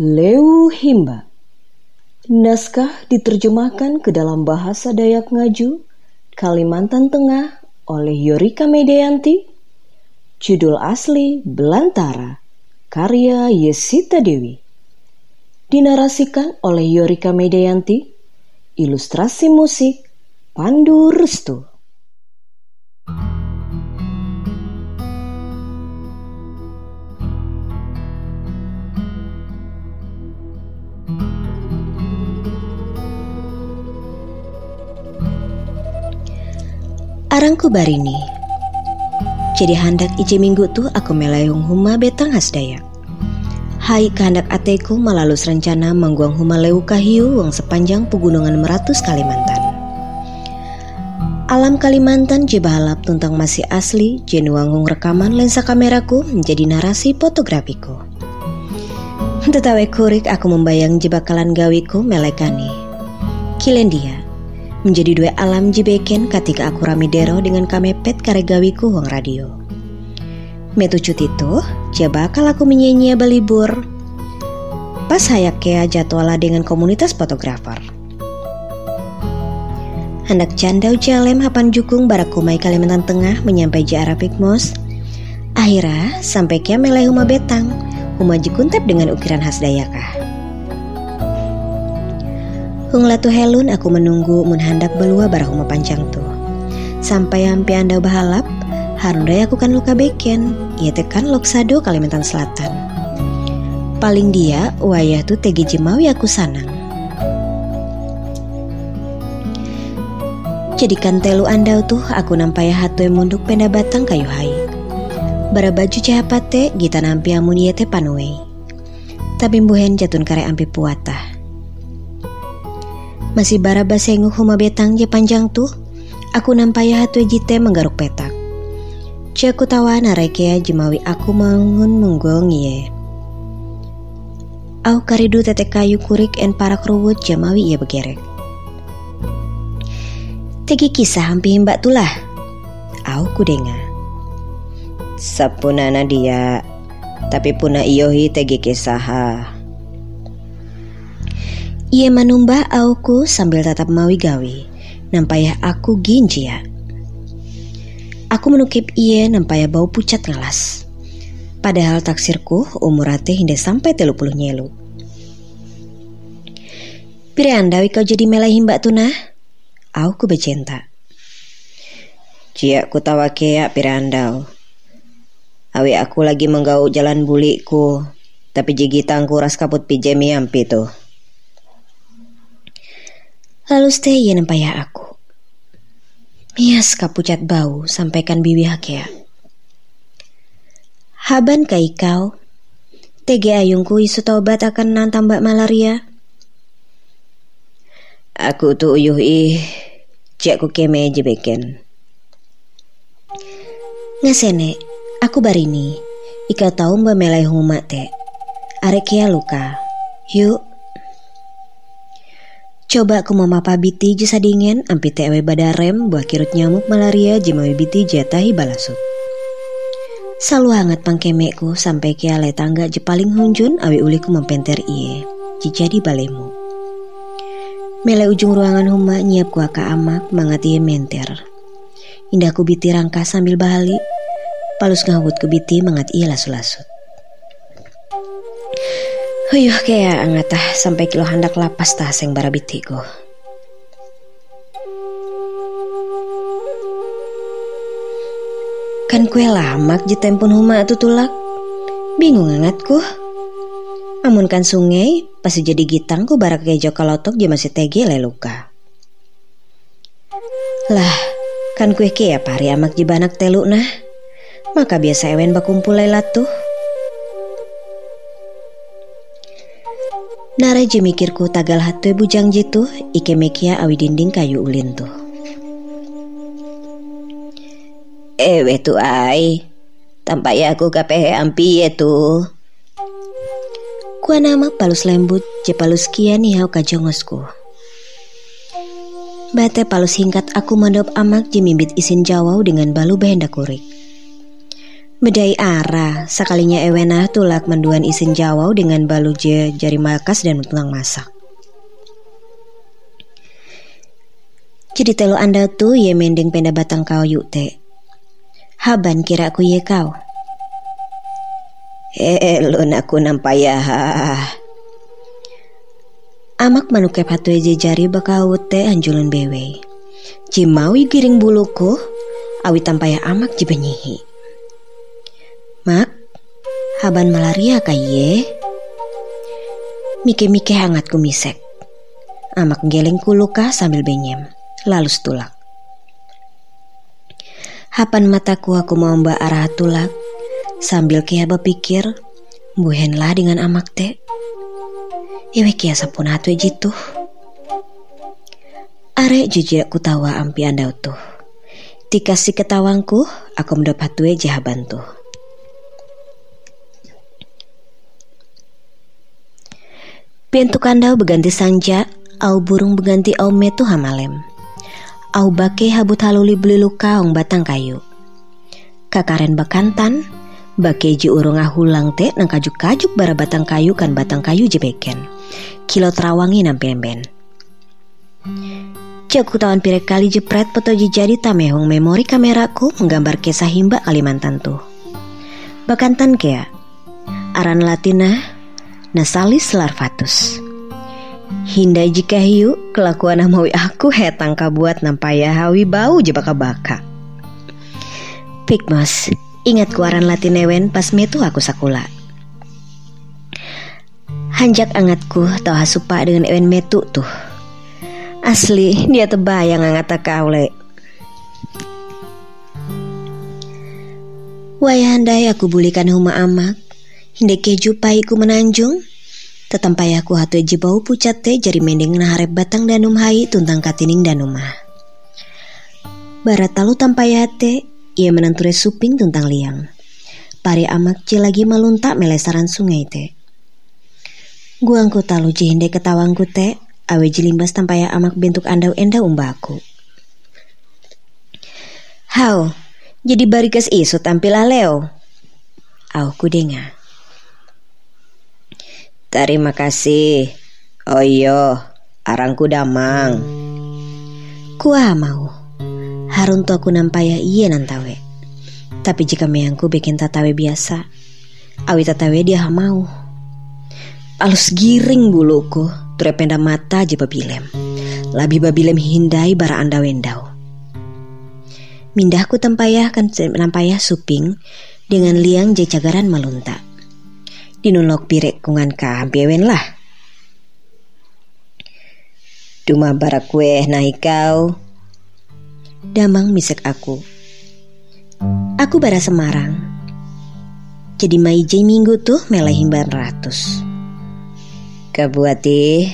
Leu Himba Naskah diterjemahkan ke dalam bahasa Dayak Ngaju, Kalimantan Tengah oleh Yorika Medianti. Judul asli Belantara, karya Yesita Dewi. Dinarasikan oleh Yorika Medianti. Ilustrasi musik Pandu Restu. Arangku barini. Jadi hendak ije minggu tuh aku melayung huma betang hasdaya. Hai kehendak ateku melalus rencana mangguang huma leu kahiu wang sepanjang pegunungan meratus Kalimantan. Alam Kalimantan jebalap tentang masih asli jenuangung rekaman lensa kameraku menjadi narasi fotografiku. Tetapi kurik aku membayang jebakalan gawiku melekani. Kilendia, menjadi dua alam jibeken ketika aku ramidero dengan kamepet karegawiku wang radio. Metu cuti tuh, coba kalau aku menyanyi balibur. Pas hayak kea jadwala dengan komunitas fotografer. Hendak candau jalem hapan jukung barakumai Kalimantan Tengah menyampai jara Mos. Akhirnya sampai kia melai huma betang, huma jikuntep dengan ukiran khas Dayakah. Hung latu helun aku menunggu mun hendak belua barahuma panjang tu. Sampai hampi anda bahalap, harundai aku kan luka beken, ia tekan loksado Kalimantan Selatan. Paling dia, wayah tu tegi jimawi aku sanang. Jadikan telu anda tuh aku nampai hatu yang munduk penda batang kayu hai. Bara baju cahapate gita nampi amun ia te panuei. Tapi buhen jatun kare ampi puatah. Masih bara basengu huma betang je panjang tuh. Aku nampaya hatu jite menggaruk petak. Ciaku tawa narekea jemawi aku mangun menggong ye. Au karidu tete kayu kurik en para keruwut jemawi ia begerek. Tegi kisah hampi mbak tulah. Au kudenga. Sapunana dia, tapi puna iyohi tegi kisah ia menumbah auku sambil tetap mawi gawi, nampayah aku ginjia. Aku menukip ia nampayah bau pucat ngelas. Padahal taksirku umur ate hingga sampai telu puluh nyelu. Pire andawi kau jadi melahi mbak tunah? Aku becenta. Cia ku tawa kea pire andau. Awi aku lagi menggau jalan buliku, tapi jigitangku ras kaput pijemi ampi tuh. Lalu stay ya nempaya aku. Mias kapucat bau, sampaikan bibi hakea. Haban kai kau, tege ayungku isu taubat akan nantambak malaria. Aku tu uyuh ih, cek ku keme jebeken. Ngasene, aku barini, ika tau mbak melai humat te. Arek kia luka, yuk Coba aku mapa biti jasa dingin ampi tewe badarem buah kirut nyamuk malaria jemawi biti jatahi balasut. Selalu hangat pangkemekku sampai kia le tangga je paling hunjun awi uliku mempenter iye, jijadi balemu. Mele ujung ruangan huma nyiap ku aka amak mangat iye menter. Indahku biti rangka sambil bahali, palus ngawut ku biti mangat iye lasu-lasut. Huyuh kayak angatah sampai kilo hendak lapas tah seng barabitiku. Kan kue lamak je tempun huma tu tulak. Bingung angatku. Amun kan sungai, pasti jadi gitangku barak kejo kalotok je masih tege luka. Lah, kan kue ke ya pari amak jibanak telu nah. Maka biasa ewen bakumpul tuh. Nara mikirku tagal hatu bujang jitu ike mekia awi dinding kayu ulin tuh. Ewe tu ai, tampak ya aku kapehe ampi ya tu. Kua nama palus lembut je palus kian hau kajongosku. Bate palus hingkat aku mandop amak jemimbit isin jawau dengan balu behenda kurik. Bedai arah, sekalinya Ewena tulak menduan isin jawau dengan baluje jari makas dan tulang masak. Jadi telo anda tu ye mending penda batang kau yuk te. Haban kira aku ye kau. Eh, lo naku nampaya Amak manukep hatu eje jari bakau te anjulan bewe. Jimawi giring buluku, awi tampaya amak jibenyihi. Mak, haban malaria kaye? Mike-mike hangat kumisek. Amak geleng kuluka sambil benyem, lalu setulak. Hapan mataku aku mau mbak arah tulak, sambil kia berpikir, buhenlah dengan amak te. Iwe kia sapun hatu jitu. Arek jujur aku tawa ampi anda tuh. Dikasih ketawangku, aku mendapat tuwe jahaban tuh. Pintu kandau berganti sanja, au burung berganti au metu hamalem. Au bake habut haluli beli lukaong batang kayu. Kakaren bakantan, bake ji urung ahulang te nang kajuk-kajuk bara batang kayu kan batang kayu jebeken. Kilo terawangi nampemben. Cek tawan pirek kali jepret foto jadi tamehong memori kameraku menggambar kisah himba Kalimantan tuh. Bakantan kea, aran latina Nasalis larvatus. Hindai jika hiu kelakuan mawi aku hetang kabuat nampaya hawi bau jebaka baka. Pikmos, ingat kuaran latinewen pas metu aku sakula. Hanjak angatku tau hasupa dengan ewen metu tuh. Asli dia tebayang angat kaule. Wayandai aku bulikan huma amak Hindai keju paiku menanjung, tetampai aku hatu eji bau pucat teh jari mending naharep batang danum hai tuntang katining danumah. Barat talu tampai hate, ia menenture suping tuntang liang. Pari amak ci lagi maluntak melesaran sungai teh. Guangku talu jihinde ketawangku teh, awe jilimbas tampaya amak bentuk andau enda umbaku. Hau, jadi barikas isu tampil leo. Au kudenga. Terima kasih. Oh iyo, arangku damang. Kuah mau. Harun tu aku nampaya iya nantawe. Tapi jika meangku bikin tatawe biasa, awi tatawe dia mau. Alus giring buluku, turependa mata aja babilem. Labi babilem hindai bara anda wendau. Mindahku tempayah kan nampayah suping dengan liang jecagaran malunta dinulok pirek kungan ka bewen lah. Duma barak kue naik kau. Damang misek aku. Aku bara Semarang. Jadi mai jai minggu tuh meleh himban ratus. Kabuati.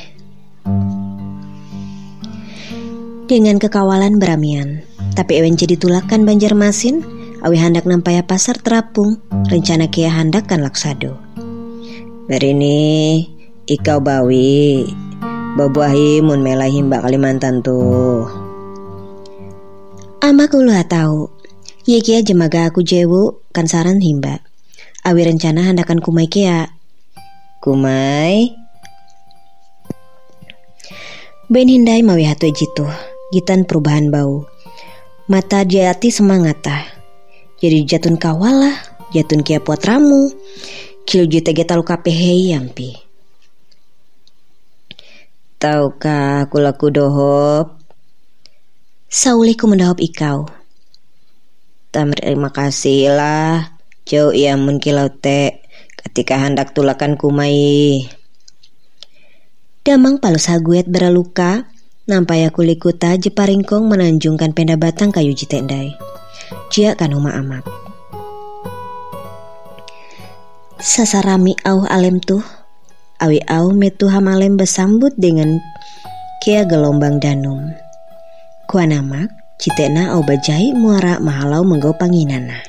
Dengan kekawalan beramian, tapi ewen jadi tulakan Banjarmasin, awi hendak nampaya pasar terapung, rencana kia hendak kan laksado. Merini ikau bawi. Babuahi mun melah himba Kalimantan tuh. Ama kulo tahu Ye kia jemaga aku jewu kan saran himba. Awi rencana handakan kumai kia. Kumai? Ben hindai mawi hatu jitu Gitan perubahan bau. Mata jati semangat Jadi jatun kawalah Jatun kia puat ramu Kilju tege talu hei yampi. Tahukah aku laku dohop? Sauliku mendahop ikau. Terima kasih lah. Jauh ia kilau te ketika hendak tulakan kumai. Damang palus haguet beraluka, nampai aku likuta jeparingkong menanjungkan penda batang kayu jitendai. Jia kan huma amak. Sasarami au alem tuh Awi au metu hamalem bersambut dengan kia gelombang danum. Kuanamak citena au bajai muara mahalau menggau panginana.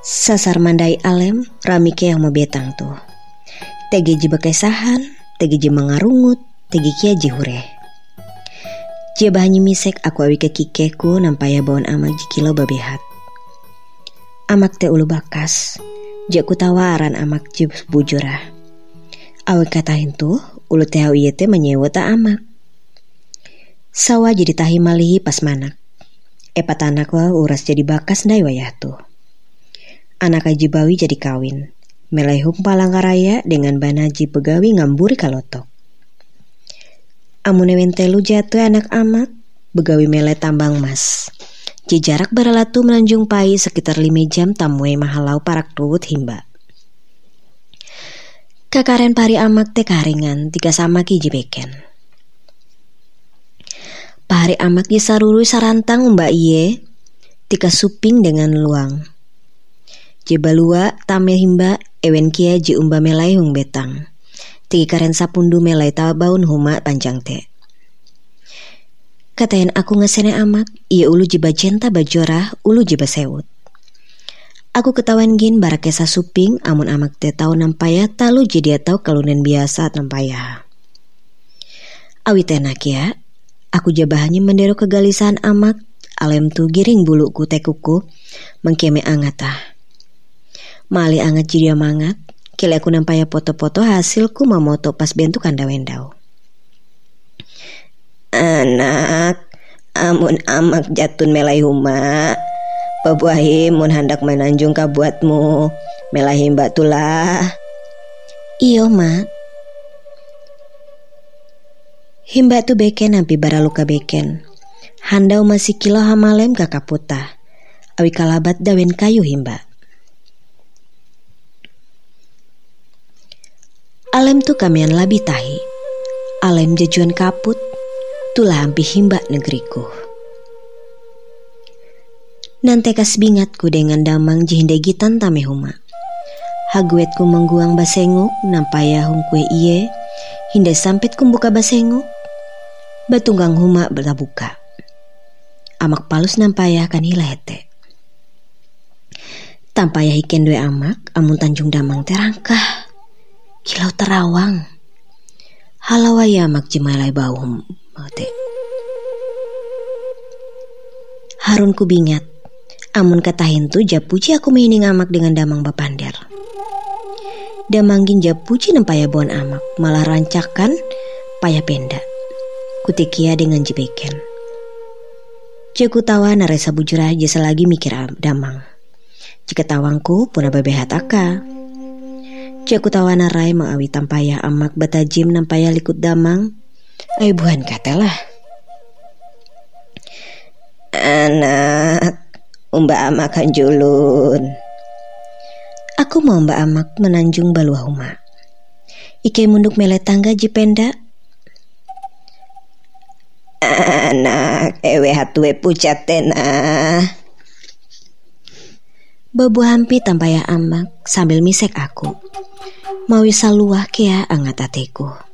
Sasar mandai alem rami kia mau betang tuh. Tegi ji sahan, tegi ji mengarungut, tegi kia ji hure. Jia bahanyi misek aku awi ke kikeku nampaya bawon amak jikilo babehat. Amak te ulu bakas. Jak tawaran amak jib bujurah. Awak katahin tuh, ulu teh te menyewa ta amak. Sawa jadi tahi malihi pas manak. Epat anak wa uras jadi bakas ndai wayah tuh. Anak aji bawi jadi kawin. Melehung palangkaraya dengan banaji begawi ngamburi kalotok. Amune wentelu jatuh anak amak, begawi mele tambang mas. Ji jarak beralatu melanjung pai sekitar lima jam tamwe mahalau parak tuut himba. Kakaren pari amak te karingan tiga sama ki jibeken. Pari amak di saruru sarantang mbak iye, tika suping dengan luang. balua tame himba ewen kia ji umba melai hung betang. Tiki karen sapundu melai tabaun huma panjang te. Katain aku ngesene amak, ia ulu jiba jenta bajorah, ulu jiba sewut. Aku ketahuan gin barakesa suping, amun amak te tau nampaya talu jadi tau kalunen biasa nampaya. Awi tenak ya, aku jabahannya mendero kegalisan amak, alem tu giring buluku tekuku, mengkeme angatah. Mali angat jadi amangat, kile aku nampaya foto-foto hasilku mamoto pas bentuk kanda wendau. Anak, amun amak jatun melai huma. Pabuahi mun hendak menanjung kabuatmu. Melahi batulah. Iyo mak. Himba tu beken nampi baraluka beken. Handau masih kilo hamalem kakaputa. Awi kalabat dawen kayu himba. Alem tu kamian labi tahi. Alem jajuan kaput Tulah ampi himba negeriku. Nanti kas bingatku dengan damang jihinde gitan tamehuma. Haguetku mengguang basenguk nampaya kue iye. Hinde sampit kumbuka basenguk. Batunggang huma bertabuka. Amak palus nampaya kan hilete. Tampaya hiken dua amak amun tanjung damang terangkah. Kilau terawang. Halawaya amak jimalai bau Mate. Harun ku bingat. Amun katahin tu japuji aku mainin amak dengan damang bapander. Damanggin japuji nempaya bon amak, malah rancakan payah penda. Kutikia dengan jebeken. Jaku tawa naresa bujur aja selagi mikir damang. Jika tawangku puna bebehat aka. Jaku tawa narai mengawi tampaya amak batajim nampaya likut damang Ay buhan katalah. Anak, umba amak julun. Aku mau mbak amak menanjung baluah huma. Ike munduk mele tangga jipenda. Anak, ewe hatue pucat tena. Babu hampi tampaya amak sambil misek aku. Mawi saluah kea angat ateku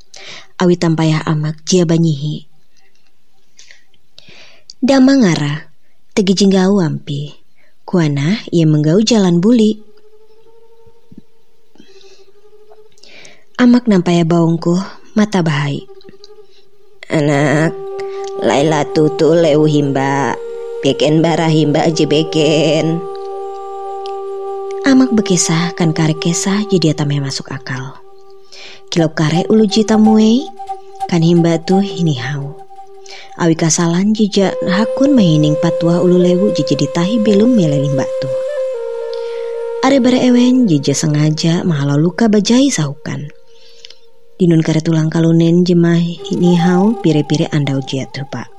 awi tampayah amak jia banyihi. Damangara, tegi jinggau ampi. Kuana ia menggau jalan buli. Amak nampaya baungku, mata bahai. Anak, Laila tutu leu himba. Beken bara himba aja beken. Amak bekesah kan kare kesah jadi atame masuk akal. Kilop kare ulu jita muei kan himba tu hini hau. Awi kasalan jija hakun mahining patwa ulu lewu jija ditahi belum meleling batu. Are bare ewen jija sengaja mahala luka bajai sahukan. Dinun kare tulang kalunen jemah hini hau pire-pire andau jia pak.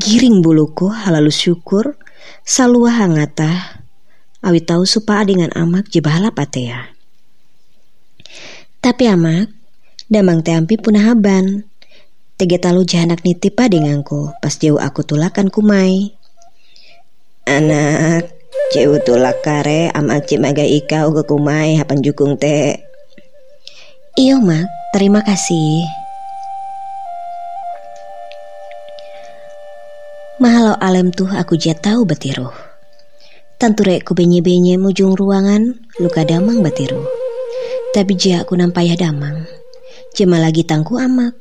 Giring buluku halalu syukur salua hangata awi tahu supa dengan amak jebahala patea. Tapi amak, damang teampi punah haban. Tege talu jahanak nitipa denganku pas jauh aku tulakan kumai. Anak, jauh tulak kare amak cimaga ika uga kumai hapan jukung te. Iyo mak, terima kasih. Mahalau alem tuh aku jatau betiru. Tanture ku benye-benye mujung ruangan, luka damang betiru. Tapi jia aku nampayah damang. Cuma lagi tangku amak.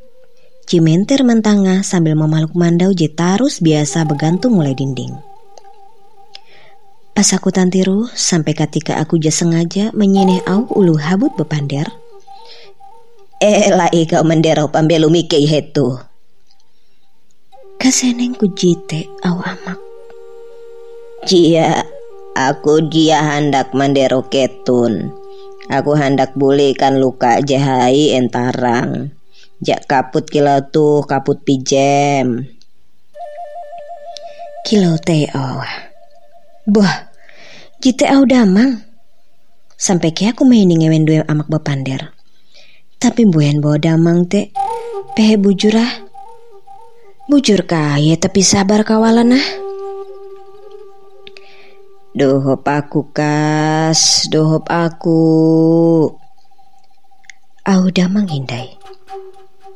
Cimenter mentanga sambil memaluk mandau je tarus biasa bergantung mulai dinding. Pas aku tantiru sampai ketika aku jas sengaja menyeneh au ulu habut bepander. Eh lai kau mendero pambelu mikei hetu. Kaseneng ku jite au amak. Jia, aku dia hendak mendero ketun. Aku hendak bulikan luka jahai entarang. Jak kaput kilau tuh kaput pijem. Kilau teh oh. Buah, Jite au damang. Sampai ke aku main ngewen dua amak bapander. Tapi buen bawa damang te. Pehe bujur ah. Kaya tapi sabar kawalan ah. Dohop aku kas, dohop aku. Au damang hindai.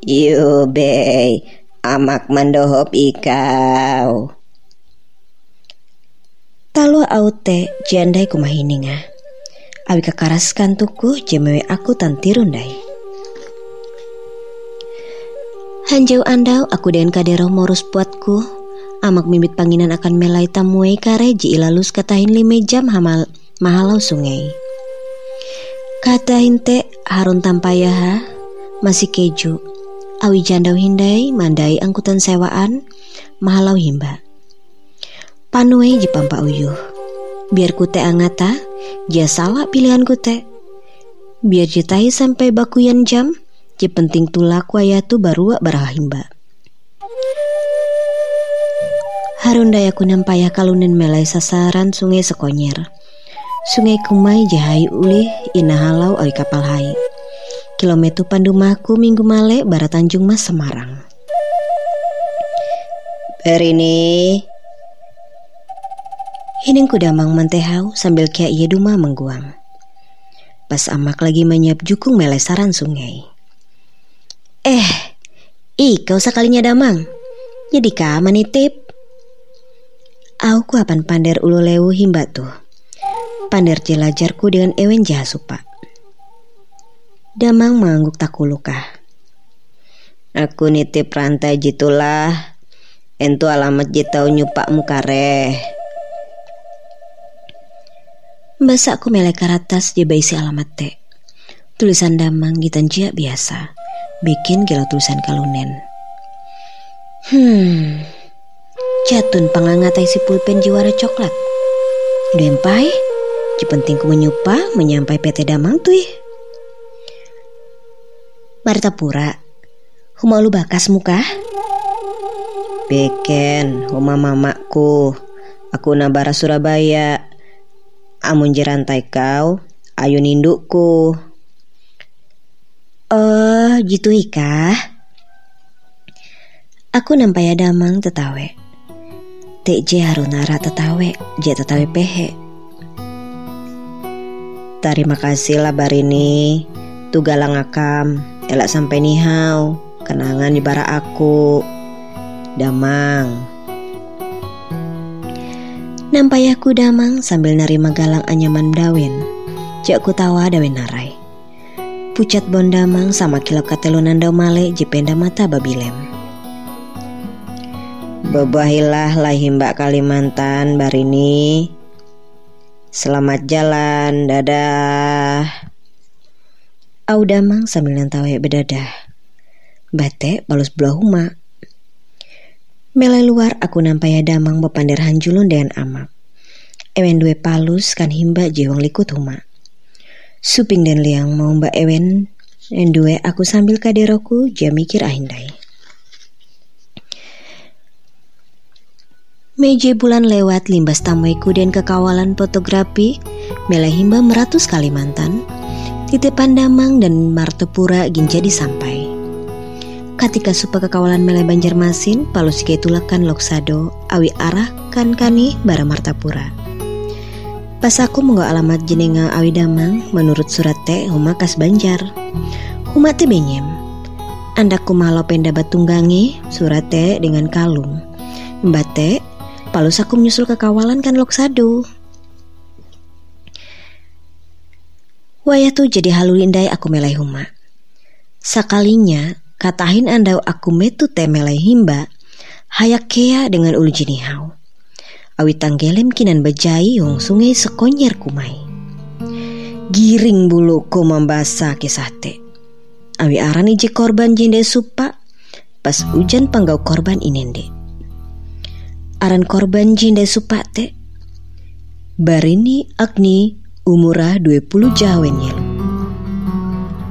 Yo bey, amak mandohop ikau. Talo aute jandai kumahininga. Abi kakaraskan tuku jemewe aku tantirundai. Hanjau andau aku den kadero morus buatku. Amak mimit panginan akan melai tamuai kare ji ilalus katahin lima jam hamal mahalau sungai. Katahin te harun tampayaha masih keju. Awi jandau hindai mandai angkutan sewaan mahalau himba. Panue Jepang Pak Uyuh. Biar kute angata, dia salah pilihan kute. Biar jitai sampai bakuyan jam, je penting tulak wayatu baru barahimba. Harun dayaku nampaya kalunen melai sasaran sungai sekonyer. Sungai kumai jahai ulih ina halau oi kapal hai. Kilometer pandumahku minggu male barat Tanjung Mas Semarang. Berini, Hining kudamang mentehau sambil kia ia duma mengguang. Pas amak lagi menyiap jukung melesaran sungai. Eh, ih kau sekalinya damang. Jadi kama nitip. Aku apan pander ulu lewu himba tuh. Pander jelajarku dengan ewen jahasupa. Damang mengangguk takuluka. Aku nitip rantai jitulah. Entu alamat jitau nyupak mukareh. Mbasa aku melek karatas di baisi alamat te. Tulisan damang gitanjia biasa. Bikin gila tulisan kalunen. Hmm. Jatun pangangatai si pulpen jiwara coklat. Dempai, ji penting ku menyupa menyampai PT damang tuh. Marta pura. Huma lu bakas muka? Beken, huma mamaku. Aku nabara Surabaya amun jerantai kau, ayo nindukku. Oh, gitu ika. Aku nampai damang tetawe. TJ harunara tetawe, je tetawe pehe. Terima kasih lah barini. Tugalang akam, elak sampai nihau. Kenangan di bara aku. Damang. Nampai aku damang sambil nerima galang anyaman dawen. Jak ku tawa dawen narai. Pucat bondamang sama kilap katelunan dau male jependa mata babilem. Bebahilah lahir mbak Kalimantan barini. Selamat jalan, dadah. Au damang sambil nantawe bedadah. Bate balus belah huma Mele luar aku nampai damang bepander hanjulun dengan amak. Ewen dua palus kan himba jiwang likut huma. Suping dan liang mau mbak Ewen dan dua aku sambil kaderoku jia mikir ahindai. Meje bulan lewat limbas tamuiku dan kekawalan fotografi Mele himba meratus Kalimantan Titipan damang dan martepura gin jadi sampai Ketika supa kekawalan mele Banjarmasin, palus tulakan loksado, awi arah kan kani bara Martapura. Pas aku menggak alamat jenenga awi damang, menurut surat teh huma kas Banjar. Huma teh benyem. Andak kumalo penda batunggangi surat teh dengan kalung. Mbate, palus aku menyusul kekawalan kan loksado. Wayah tuh jadi halu indai aku melai huma. Sakalinya Katahin andau aku metu temelai himba, hayak kea dengan ulu jinihau. Awi tanggelem kinan bajai yung sungai sekonyer kumai. Giring bulu ko membasa kisate. Awi aran ije korban jinde supa pas hujan panggau korban inende. Aran korban jinde supa te. Barini Agni umurah 20 jawen yelu.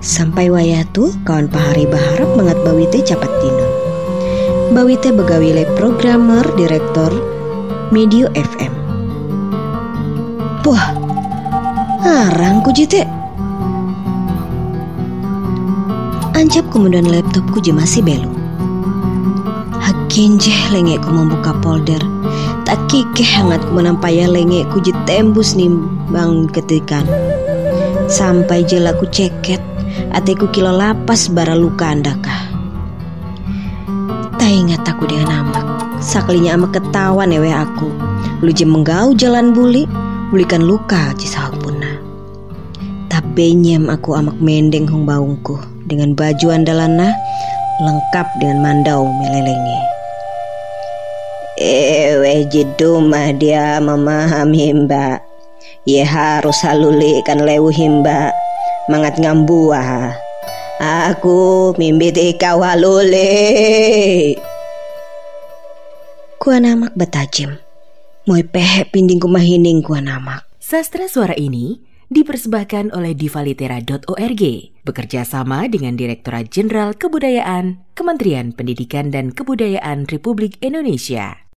Sampai wayatu kawan pahari baharap mengat bawite capat tinun. Bawite begawi le programmer direktor Medio FM. Wah, arang ku jite. Anjap kemudian laptopku je masih belu. Hakin jeh lenge ku membuka folder. Tak kikeh hangat ku menampaya lenge ku je tembus nimbang ketikan. Sampai jelaku ceket Atiku kilo lapas bara luka andakah Tak ingat aku dengan amak Saklinya amak ketawa newe aku Luji menggau jalan buli Bulikan luka cisau punah Tapi nyem aku amak mendeng hong baungku Dengan baju andalana Lengkap dengan mandau melelenge Ewe jedumah dia memahami mbak. Ia harus halulikan lewu himba mangat ngambuah aku mimpi walule kuan amak batajem moy pehe pinding kumahining kuan amak sastra suara ini dipersembahkan oleh divalitera.org bekerja sama dengan Direktorat Jenderal Kebudayaan Kementerian Pendidikan dan Kebudayaan Republik Indonesia.